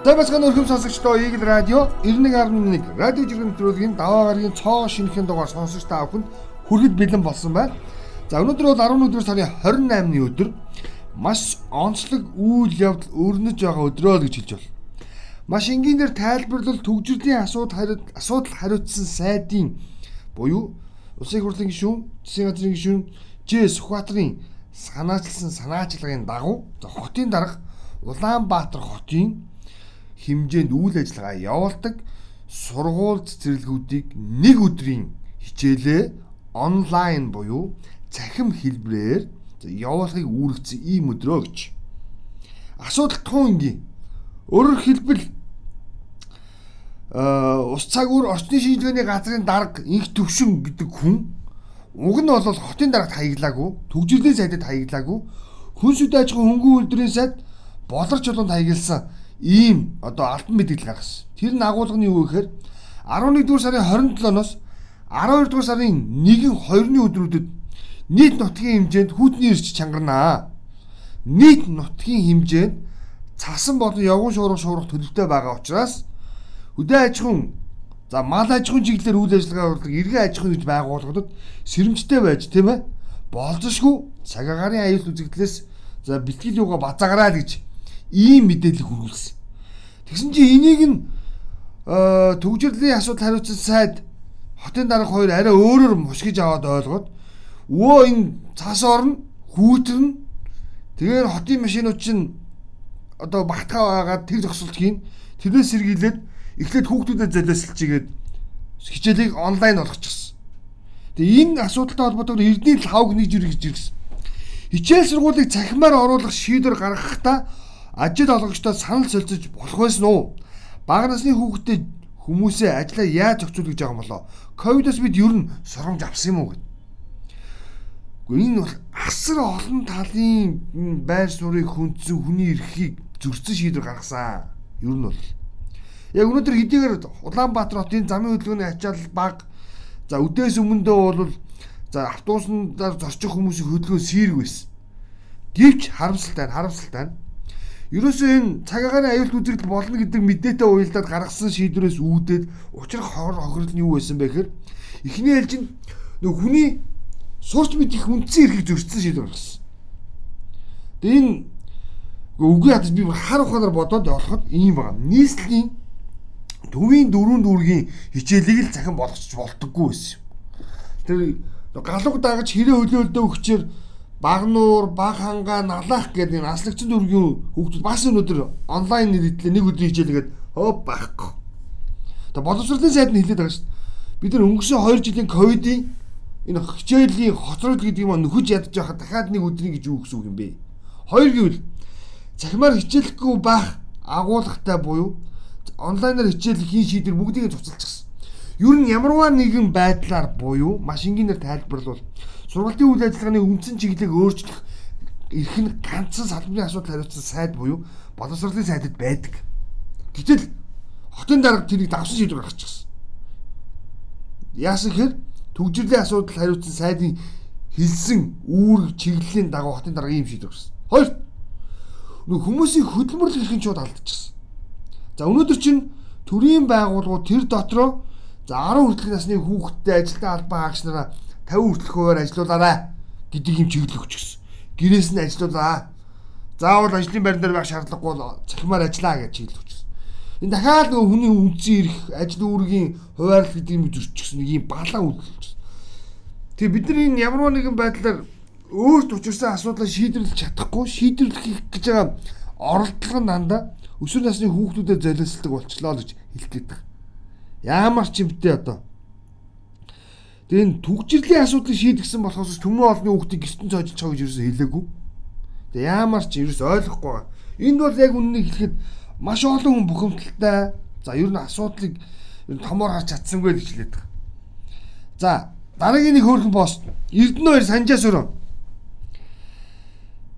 За басганы өрхөм сонсогчдоо Eagle Radio 91.1 радио жиргэн нэвтрүүлгийн даваа гарагийн цоо шинэхэн дугаар сонсогч та бүхэнд хүрэхэд бэлэн болсон байна. За өнөөдөр бол 11 сарын 28-ны өдөр маш онцлог үйл явдал өрнөж байгаа өдрөө л гэж хэлж байна. Маш энгийнээр тайлбарлал төгжрлийн асуудал асуудал хариуцсан сайдын буюу Улсын хурлын гишүүн, засгийн газрын гишүүн Ж Сүхбаатарын санаачилсан санаачлагын дагуу хотын дарга Улаанбаатар хотын хэмжээнд үйл ажиллагаа явуулдаг сургууль цэцэрлэгүүдийг нэг өдрийн хичээлээ онлайн буюу цахим хэлбэрээр явуулахыг үүргэсэн ийм өдрөө гэж. Асуудал тун ингийн. Өөрөөр хэлбэл а ус цаг үр орчны шийдвэрийн газрын дарга инх төвшин гэдэг хүн уг нь бол хотын дарагт хаяглаагүй төгжрлийн сайдад хаяглаагүй хүн сүд аж ахуйн хөнгөн үйлдвэрийн сайд болорч чулуунд хаягдсан ийм одоо алтан мэдээлэл гаргасан. Тэр нь агуулгын юу гэхээр 11 дугаар сарын 27-ноос 12 дугаар сарын 1-ийн 2-ны өдрүүдэд нийт нутгийн хэмжээнд хүүтний ирч чангарнаа. Нийт нутгийн хэмжээнд цасан болон явган шуурга шуурах төлөвтэй байгаа учраас хөдөө аж ахуйн за мал аж ахуйн чиглэлээр үйл ажиллагаа явуулдаг эргэн аж ахуйн гэж байгууллагуудад сэрэмжтэй байж тийм ээ болзошгүй цагаагаарын аюул үзэгдлээс за бэлтгэл юугаа базаагараа л гэж ийм мэдээлэл хүргэлсэн. Тэгсэн чинь энийг нь төгжрлийн асуудал хариуцсан сайд хотын дарга хоёр арай өөрөөр мушгиж аваад ойлгоод өө энэ цаас орно хүүтэрнэ тэгээд хотын машинууд чинь одоо багтгаа байгаад тэр зогсолт хийн тэрнээс сэргийлээд эхлээд хүүхдүүдэд золиослчихгээд хичээлийг онлайн болгочихсон. Тэгээ энэ асуудалтай холбоотойгоор эрдний лавг нэгж иргэж ирсэн. Хичээл сургуулийг цахимаар оруулах шийдвэр гаргахдаа ажил олгогчдод санал солилцож болох байсан уу? Бага насны хүүхдэд хүмүүсээ ажлаа яаж зохицуулах гэж байгаа юм болоо? Ковидос бид ер нь соромж авсан юм уу гэд. Гэхдээ энэ бол асар олон талын байр суурийг хүндсэн хүний эрхийг зөрчсөн шийдвэр гаргасан. Ер нь бол Яг өнөөдөр хэдийгээр Улаанбаатар хотын замын хөдөлгөөний ачаал баг за өдөөс өмнөдөө бол за автобусанд зорчих хүмүүсийн хөдөлгөөн сэрэг байсан. Гэвч харамсалтай харамсалтай Ерөөсөө энэ цаг агаарын аюулт үзэгдэл болно гэдэг мэдээтэй уялдаад гаргасан шийдвэрээс үүдээд учрах хохирол нь юу байсан бэ гэхээр эхний ээлжинд нөх хүний сурч мэдих үндсэн эрхийг зөрчсөн шийдвэр гаргасан. Тэгээ энэ үгүй ядаж би хар ухаанаар бодоод олоход ийм байна. Нийслэлийн төвийн дөрөв дүүргийн хичээлийг л захин болгочих болтоггүй байсан. Тэр галууг дагаж хэрэг хөлөөлдөө өгчээр Багнуур, Баг хангаа, Налах гэдэг энэ аслагчин дүүргийн хүүхдүүд бас өнөөдөр онлайн нэрлэлээ нэг өдрийн хичээлгээд хөөп байхгүй. Тэгээ боловсролын сайд нь хэлээд байгаа шүү дээ. Бид нар өнгөрсөн 2 жилийн ковидын энэ хичээлийн хоцрол гэдэг юм нөхөж ядаж байхад дахиад нэг өдрийн гэж юу гэсэн үг юм бэ? Хоёр гэвэл цахимаар хичээлэхгүй байх агуулгатай буюу онлайнаар хичээл хийн шийдвэр бүгдийг цуцалчихсан. Юу н ямарваа нэгэн байдлаар буюу маш энгийнээр тайлбарлавал сургалтын үйл ажиллагааны үндсэн чиглэлийг өөрчлөх эрх нь ганцхан салбарын асуудал хариуцсан сайд буюу боловсролын сайдад байдаг. Гэтэл хотын дарга тэрийг давсан шийдвэр гаргачихсан. Яасан гэхээр төгжрлийн асуудал хариуцсан сайдын хэлсэн үүрэг чиглэлийн дагуу хотын дарга ийм шийдвэр гаргасан. Хоёр нөх хүмүүсийн хөдөлмөрлөх эрхийн чууд алдчихсан. За өнөөдөр чинь төрийн байгууллагууд тэр дотроо за 10 хүртэлх насны хүүхэдтэй ажилтны албан хаагч нараа 50 хүртэлх хуваар ажилуулаарай гэдэг юм чиглэл өгчихсөн. Гэрээс нь ажилуулаа. Заавал ажлын байран дээр байх шаардлагагүй цахимаар ажиллаа гэж чиглэл өгчихсөн. Энэ дахиад нөгөө хүний үндсэн ирэх ажил үүргийн хуваарлт гэдэг юм зөрчихсөн нэг юм балан үйлдэлж. Тэгээ бид нар энэ ямар нэгэн байдлаар өөрт учирсан асуудлаа шийдвэрлэж чадахгүй шийдвэрлэх гэж байгаа оролдлого дандаа өсвөр насны хүүхдүүдэд золиослдог болчлоо гэж хэлэх гээд байна. Ямар ч юмтэй одоо Тэгээ энэ түгжирлийн асуудлыг шийдгсэн болохоос төмөө олны хүүхдийг гистэн цоожиж байгаа гэж юусэн хэлээгүй. Тэгээ яамар ч юус ойлгохгүй байгаа. Энд бол яг үннийг хэлэхэд маш олон хүн бухимдалтай. За ер нь асуудлыг томоор харж чадсангүй гэж хэлээд байгаа. За дараагийн нэг хөөрхөн пост Эрдэнэ 2 Санжаас өрөө.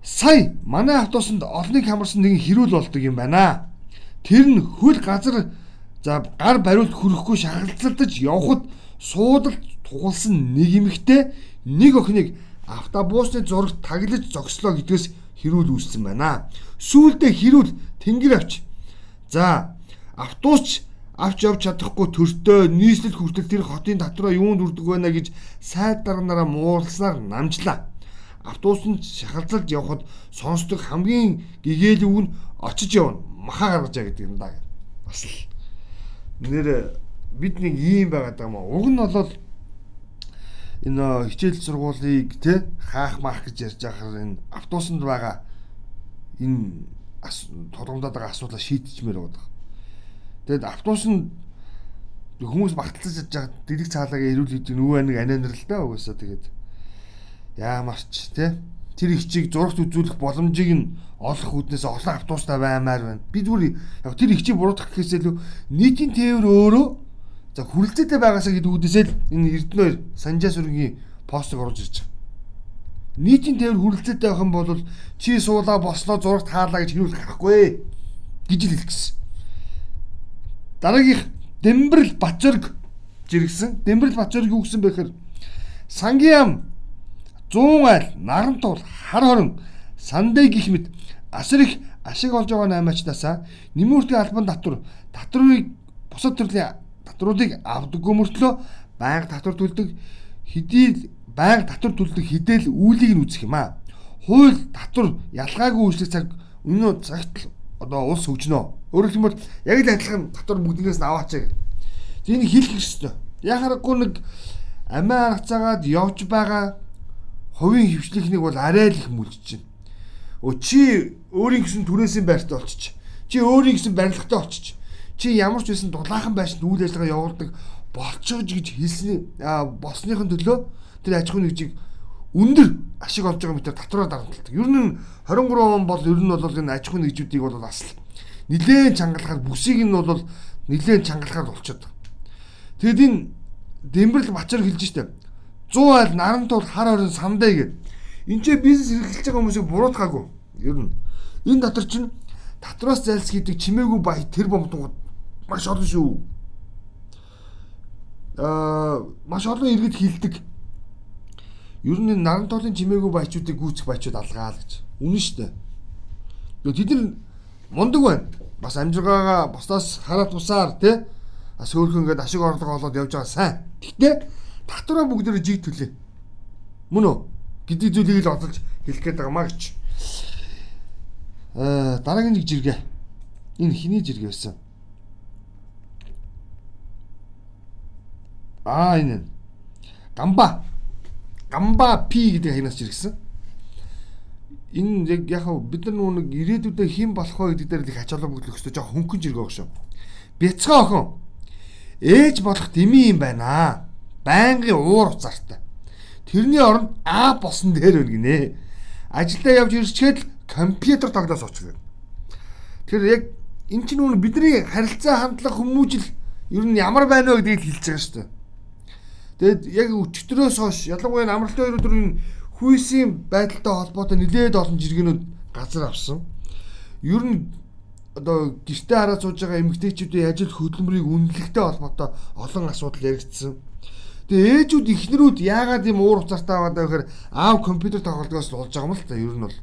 Сая манай автобусанд олныг хамарсан нэгэн хэрүүл болдог юм байна. Тэр нь хөл газар за гар бариулт хүрэхгүй шахалцалдаж явхад суудалж туулсан нэг эмэгтэй нэг охиныг автобусны зурагт таглаж зогслоо гэдгээс хэрүүл үүссэн байна. Сүүлдээ хэрүүл тэнгэр авч За автобусч авч явж чадахгүй төртөө нийслэл хүртэл тэр хотын татраа юунд үрдэг байна гэж сайд дарганаараа муулснаар намжлаа. Автобусанд шахалцалж явхад сонсдог хамгийн гэгээлэг үг нь очиж явна. Махаа гаргаж яа гэдэг юм да. Бас л нэр бид нэг ийм байгаад байгаа маа. Уг нь болол энэ хичээл сургуулийг те хаах маах гэж ярьж байхаар энэ автобусанд байгаа энэ толгомдоод байгаа асуудлаа шийдчихмээр байгаа. Тэгэд автобусанд хүмүүс багталцаж чадж байгаа дэлэг цаалаагаа ирүүл хийдэг нөгөө нэг ананер л да угаасаа тэгээд яамарч те тэр их чиг зурагт үзүүлэх боломжийг нь олох үүднээс олон автобустай баймаар байна. Би зүгээр яг тэр их чиг буруутгах гэхээс илүү нийтийн тээвэр өөрөө за хүрлцээтэй байгаасаа гэдэг үүднээсээ л энэ Эрдэнэ Санжаа сүргийн постыг оруулж ирж байгаа. Нийтийн тээвэр хүрлцээтэй байх юм бол чи суулаа бослоо зурагт хаалаа гэж хэрүүл гарахгүй гэж л хэлэх гэсэн. Дараагийнх Дэмбэрл Бачорг жиргсэн. Дэмбэрл Бачорг юу гэсэн бэ гэхээр Сангиам 100 айл, Нарантуул, Хар хорон, Сандэй гих мэт асар их ашиг олж байгаа наймаачдаасаа нэмүүртийн албан татвар татварыг бусад төрлийн татваруудыг авдаггүй мөртлөө байнга татвар төлдөг хэдий байнга татвар төлдөг хідэл үүлийг нь үүсэх юм аа. Хууль татвар ялгаагүй үйлчлэх цаг өнөө цагт одоо улс хөгжнөө. Өөрөөр хэлбэл яг л адилхан татвар бүгднээс нь аваач гэх. Энийг хийх ёстой. Яхарахгүй нэг амиа аргацаагаад явж байгаа хувийн хөвчлөхнийг бол арай л их мүлжиж байна. Өө чи өөрийн гэсэн түрээсийн байртай болчих. Чи өөрийн гэсэн барилгатай болчих. Чи ямар ч байсан дулаахан байшинд үйл ажиллагаа явуулдаг болчихж гэж хэлсэн болсныхын төлөө тэр аж ахуйн нэгжийг өндөр ашиг олж байгаа мэтэр татвараа дарамталдаг. Ер нь 23 он бол ер нь бол энэ аж ахуйн нэгжүүдийг бол бас нилээн чангалахаар бүсийг нь бол нилээн чангалахаар болчиход. Тэгэд энэ Дэмбэрл Бачар хэлж штэ 100 айл нарантуул хар хорин самдаа гэд. Энд чи бизнес эрхэлж байгаа хүмүүсийг буруутгаагүй. Ер нь энэ дотор чинь татвараас зайлс хийдэг чимээгүй бай тэр бомтууд маш олон шүү. Аа маш олон иргэд хилдэг ер нь нарантолын чимээгүй баячуудыг гүйцэх баячууд алгаа л гэж. Үнэн шүү дээ. Тэд нар мундаг байна. Бас амжиргаагаа бусдаас хараат бусаар тий сөөхөн ингээд ашиг орлого олоод явж байгаа сайн. Гэхдээ татвараа бүгдээ жиг төлөө. Мөн үү? Гэдэг зүйлийг л одолж хэлэх гээд байгаа маа гэж. Аа дараагийн нэг жиргээ. Энэ хиний жиргээ байсан. Аа энэ. Гамба гамба пи гэдэг хаянаас ирсэн. Энэ яг яг бид нар нэг ирээдүйдээ хэн болох вэ гэдэг дээр л их ачаалал бүглэх хэрэгтэй жоо хөнгөн жиргээ баг шүү. Бяцхан охин ээж болох дими юм байна. Байнгын уур уцаартай. Тэрний оронд А босон дээр өгнэ. Ажилдаа явж ирчгээд компьютер тоглоос очих. Тэгэхээр яг эн чинь нүг бидний харилцаа хандлага хүмүүжил ер нь ямар байна вэ гэдгийг хэлж байгаа шүү дээ. Тэгэд яг өчтөрөөс хойш ялангуяа амралтын 2 өдрийн хүйсийн байдалтай холбоотой нэлээд олон жиргэнүүд газар авсан. Ер нь одоо гэртээ хараад сууж байгаа эмэгтэйчүүдийн ажил хөдөлмөрийг үнэлэхтэй холбоотой олон асуудал яригдсан. Тэгээ ээжүүд эхнэрүүд яагаад ийм уур уцаартай байгаа даа гэхээр аав компьютер тоглодгоос болж байгаа юм л та ер нь бол.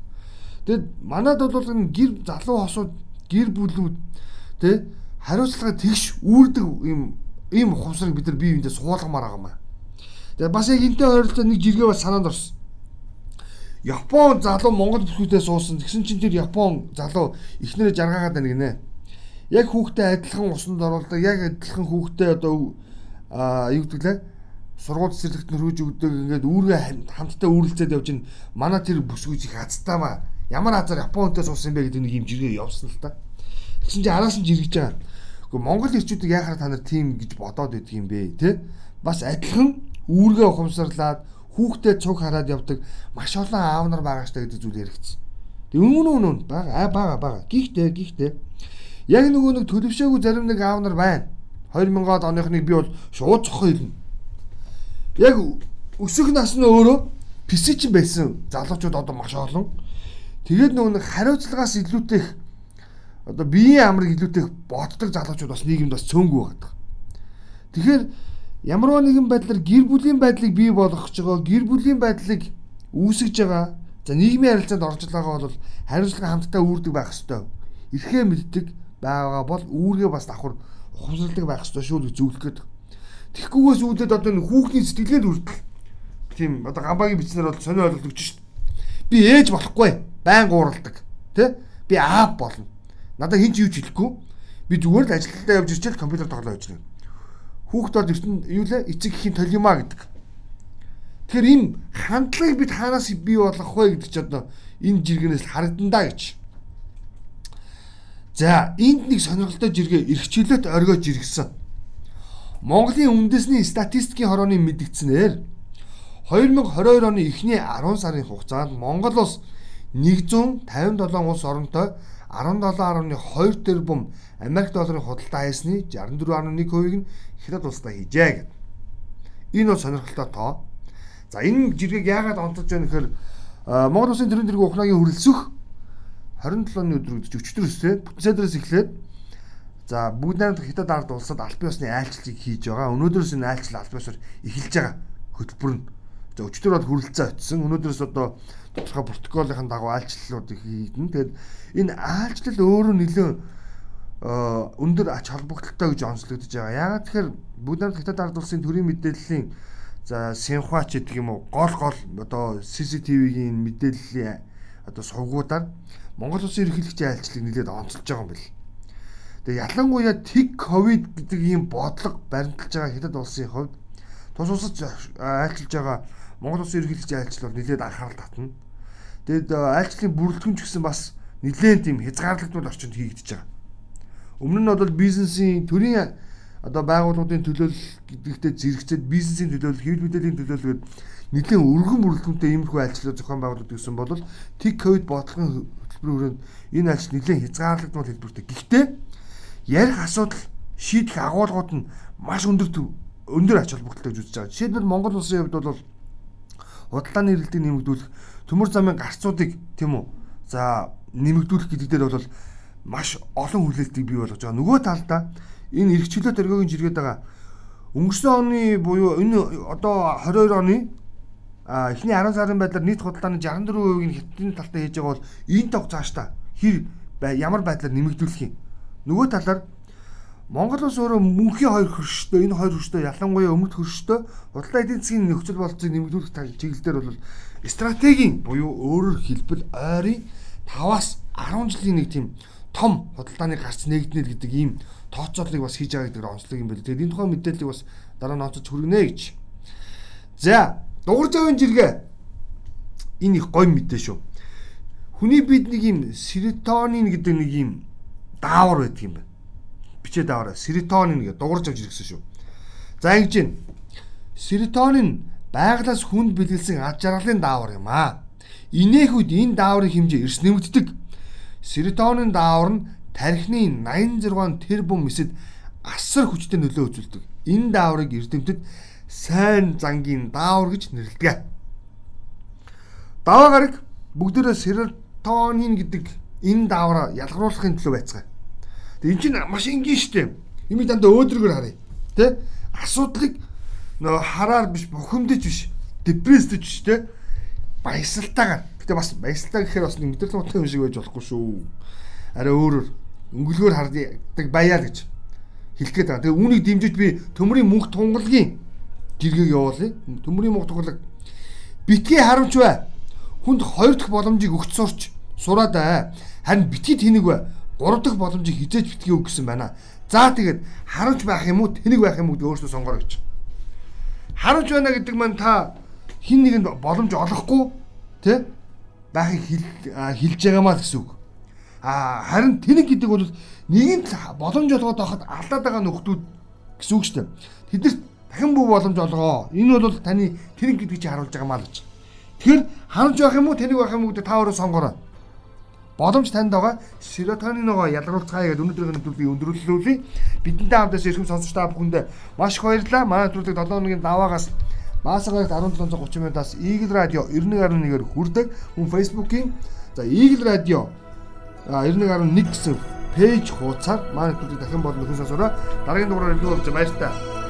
Тэгэд манад бол гэр залуу хосууд гэр бүлүүд тэ хариуцлага тэгш үүрдэг ийм ийм ухамсарыг бид нар бие биендээ суулгамаар байгаа юм аа. Тэгээ бас яг энтэй ойролцоо нэг жиргээ бас санаанд орсон. Япон залуу Монгол бүсгүйдээ суусан. Тэгсэн чинь тэр Япон залуу ихнэрээ жаргаагаад байна гинэ. Яг хүүхдээ адилхан усанд оруулдаг. Яг адилхан хүүхдээ одоо аа юу гэдэг лээ? Сургууль цэцэрлэгт нөрөөж өгдөг ингээд үүргээ хамтдаа үүрэлцээд явж ин манай тэр бүсгүйч их азтаамаа. Ямар азар Япон хүнтэй суусан бэ гэдэг нэг юм жиргээ явсан л та. Тэгсэн чинь араас нь жиргэж байгаа. Гэхдээ Монгол ирчүүдийг яхаар та нар тийм гэж бодоод байдаг юм бэ, тэ? Бас адилхан үүргээ ухамсарлаад хүүхдэд цуг хараад явдаг маш олон аав нар байгаа штэ гэдэг зүйл яригдсан. Тэг өмнө өмнө бага бага бага. Гихтээ гихтээ. Яг нөгөө нэг төлөвшөөгүй зарим нэг аав нар байна. 2000-аад оных нэг би бол шууд цохоо хэлнэ. Яг өсөх нас нь өөрөө писэж байсан залуучууд одоо маш олон. Тэгээд нөгөө нэг хариуцлагаас илүүтэйх одоо биеийн амрыг илүүтэйх боддог залуучууд бас нийгэмд бас цөөнгүй байдаг. Тэгэхээр ямар нэгэн байдлаар гэр бүлийн байдлыг бий болгох ч байгаа гэр бүлийн байдлыг үүсгэж байгаа за нийгмийн харилцаанд орж байгаагаа бол хариуцлага хамтдаа үүрдэг байх ёстой. Эрхээ мэддэг байгаа бол үүргээ бас давхар ухамсарладаг байх ёстой шүү гэж зөвлөх гээд. Тэгхгүйгээс үүдээд одоо энэ хүүхний сэтгэлгээд хүртэл тийм одоо гамбагийн бичснээр бол сонио ойлголт өгч шүү. Би ээж болохгүй байн гууралдаг. Тэ? Би аав болно. Надад хин ч юу ч хэлэхгүй. Би зүгээр л ажилдаа явж ирчихэл компьютер тоглоо хийж байна. Хүүхд бол ертөнд юу лээ эцэг ихийн толиумаа гэдэг. Тэгэхээр энэ хандлагыг бид хаанаас бий болгох вэ гэдэг чи одоо энэ жиргэнээс харагдана гэж. За энд нэг сонирхолтой жиргээ эрх чөлөөт оргиож иргсэн. Монголын үндэсний статистикийн хорооны мэдгдснээр 2022 оны эхний 10 сарын хугацаанд Монгол улс 157 улс оронтой 17.2 тэрбум Америк долларын худалдаа хийсний 64.1%-ийг нь хятад улстай хийжээ гэдэг. Энэ бол сонирхолтой тоо. За энэ жиргэг яагаад онцолж байна гэхээр Монгол Улсын төрийн тэргүүн ухнаагийн хүрэлцөх 27-ны өдөр гэж өчтөр өсөө бүтэн сайдраас эхлээд за бүгд найрамд хятад ард улсад албан ёсны айлчлалыг хийж байгаа. Өнөөдрөөс энэ айлчлал албан ёсоор эхэлж байгаа хөтөлбөр нь. За өчтөр бол хүрэлцээ очсон. Өнөөдрөөс одоо тодорхой протоколын дагуу айлчлалуудыг хийдэн. Тэгээд энэ айлчлал өөрөө нэлээд өндөр ач холбогдолтой гэж онцлогдож байгаа. Яагаад тэгэхээр бүгд найрамд хятад ард улсын төрийн мэдээллийн За Синхуа ч гэдэг юм уу гол гол одоо CCTV-гийн мэдээллийн одоо сувгуудаар Монгол улсын ерөнхийлөгчийн айлчлалыг нэлээд онцолж байгаа юм бэл. Тэгээ ялангуяа тэг ковид гэдэг ийм бодлого баримталж байгаа хятад улсын хувьд тус усаж айлчилж байгаа Монгол улсын ерөнхийлөгчийн айлчлал бол нэлээд анхаарал татна. Тэгэд айлчлалын бүрэлдэхүүн ч гэсэн бас нэлээд тийм хязгаарлагдмал орчинд хийгдэж байгаа. Өмнө нь бол бизнесийн төрийн одоо байгууллагын төлөөлөл гэдэгтээ зэрэгцээд бизнесийн төлөөлөл, хэвлэл мэдээллийн төлөөлөл нэлийн өргөн бүрэлдэхүүнтэй иймэрхүү айлчлал зохион байгуулалт гэсэн бол тик ковид бодлогын хөтөлбөрөөр энэ айлч нэлийн хязгаарлагдмал хэлбэртэй. Гэхдээ ярих асуудал шийдэх агуулгууд нь маш өндөр өндөр ач холбогдолтой гэж үзэж байгаа. Жишээлбэл Монгол улсын хувьд бол худалдааны эрэлтийг нэмэгдүүлэх, төмөр замын гарцуудыг тийм үү. За нэмэгдүүлэх гэдэг дээр бол маш олон хүлээлтийг бий болгож байгаа. Нөгөө талдаа энэ эрх чөлөөт өргөгийн жиргээд байгаа. Өнгөрсөн оны буюу энэ одоо 22 оны а эхний 10 сарын байдлаар нийт худалдааны 64%-ийг хятадын талтаа хийж байгаа бол энэ тог цаашдаа хэр ямар байдлаар нэмэгдүүлэх юм. Нөгөө талаар Монгол улс өөрөө мөнхийн хоёр хөрштэй энэ хоёр хөрштэй ялангуяа өмнөд хөрштэй худалдаа эдийн засгийн нөхцөл болцыг нэмэгдүүлэх чиглэлээр бол стратегийн буюу өөрөөр хэлбэл ойрын 5-аас 10 жилийн нэг тийм том худалдааны гарц нэгднэ гэдэг ийм тооцооллыг бас хийж байгаа гэдэг онцлог юм байна. Тэгээд энэ тухайн мэдээллийг бас дараа нь онцолж хүргэнэ гэж. За, дугур завын жиргээ энэ их гой мэдээ шүү. Хүний бид нэг юм серотонин гэдэг нэг юм даавар байдаг юм байна. Бичээ даавар. Серотонин гэдэг дугуурж авч ирсэн шүү. За ингэж байна. Серотонин байглаас хүнд бэлгэлсэн ад жаргалын даавар юм аа. Инээх үед энэ дааврын хэмжээ эрс нэмэгддэг. Серотонин даавар нь тархины 86 тэрбум эсэд асар хүчтэй нөлөө үзүүлдэг. Энэ дааврыг эрдэмтэд сайн зангийн даавар гэж нэрлэдэг. Даваа гараг бүгдээрээ серотонин гэдэг энэ даавраа ялгаруулахын төлөө байцгаа. Тэгээ эн чинь маш энгийн штеп. Имийг дандаа өөдрөгөр харъя. Тэ? Асуудлыг нөө хараар биш бухимдаж биш. Депрессд биш тэ? Баясалтайгаар. Гэтэ бас баясалтай гэхээр бас нэг мэдрэл утга юм шиг байж болохгүй шүү. Арай өөрөөр өнгөлгөөр хардаг баяа л гэж хэлэх гээд байгаа. Тэгээ үүнийг дэмжиж би төмрийн мөнх тунгалгийн жиргэг явуулъя. Төмрийн мөнх тунгалаг битгий харамч бай. Хүнд хоёр дахь боломжийг өгч сурч сураад бай. Харин битгий тэнэг бай. Гурав дахь боломжийг хизээж битгий өг гэсэн байна. За тэгээд харамч байх юм уу, тэнэг байх юм уу гэдэг өөрсдөө сонгороо гэж. Харамч байна гэдэг маань та хин нэгэнд боломж олохгүй тий байхыг хэлж байгаамаа гэсэн үг. А харин тэнэг гэдэг бол нэгэн боломж олгоод байхад алдаад байгаа нөхдүүд гэсэн үг шүү дээ. Тэдэрт дахин бүх боломж олгоо. Энэ бол таны тэнэг гэдэг чи харуулж байгаа маа л гэж. Тэгэхээр харамж байх юм уу тэнэг байх юм уу гэдэг та өөрөө сонгороо. Боломж танд байгаа. Серотониногоо ялгаруулцгаая гэдэг өнөөдрийн нэвтрүүлгийг өндөрлүүлээ. Бидэнтэй хамтаас ирхэм сонсогч та бүхэнд маш их баярлалаа. Манай нэвтрүүлэг 7 хоногийн даваагаас Маасагарт 1730 минутаас Eagle Radio 91.1-ээр хүрдэг. Мөн Facebook-ийн за Eagle Radio 91.1 гэсэн пэйж хуудасаар манай нэвтрүүлгийг дахин болон нөхөн сонсороо дараагийн дугаараар илүү болж баяр та.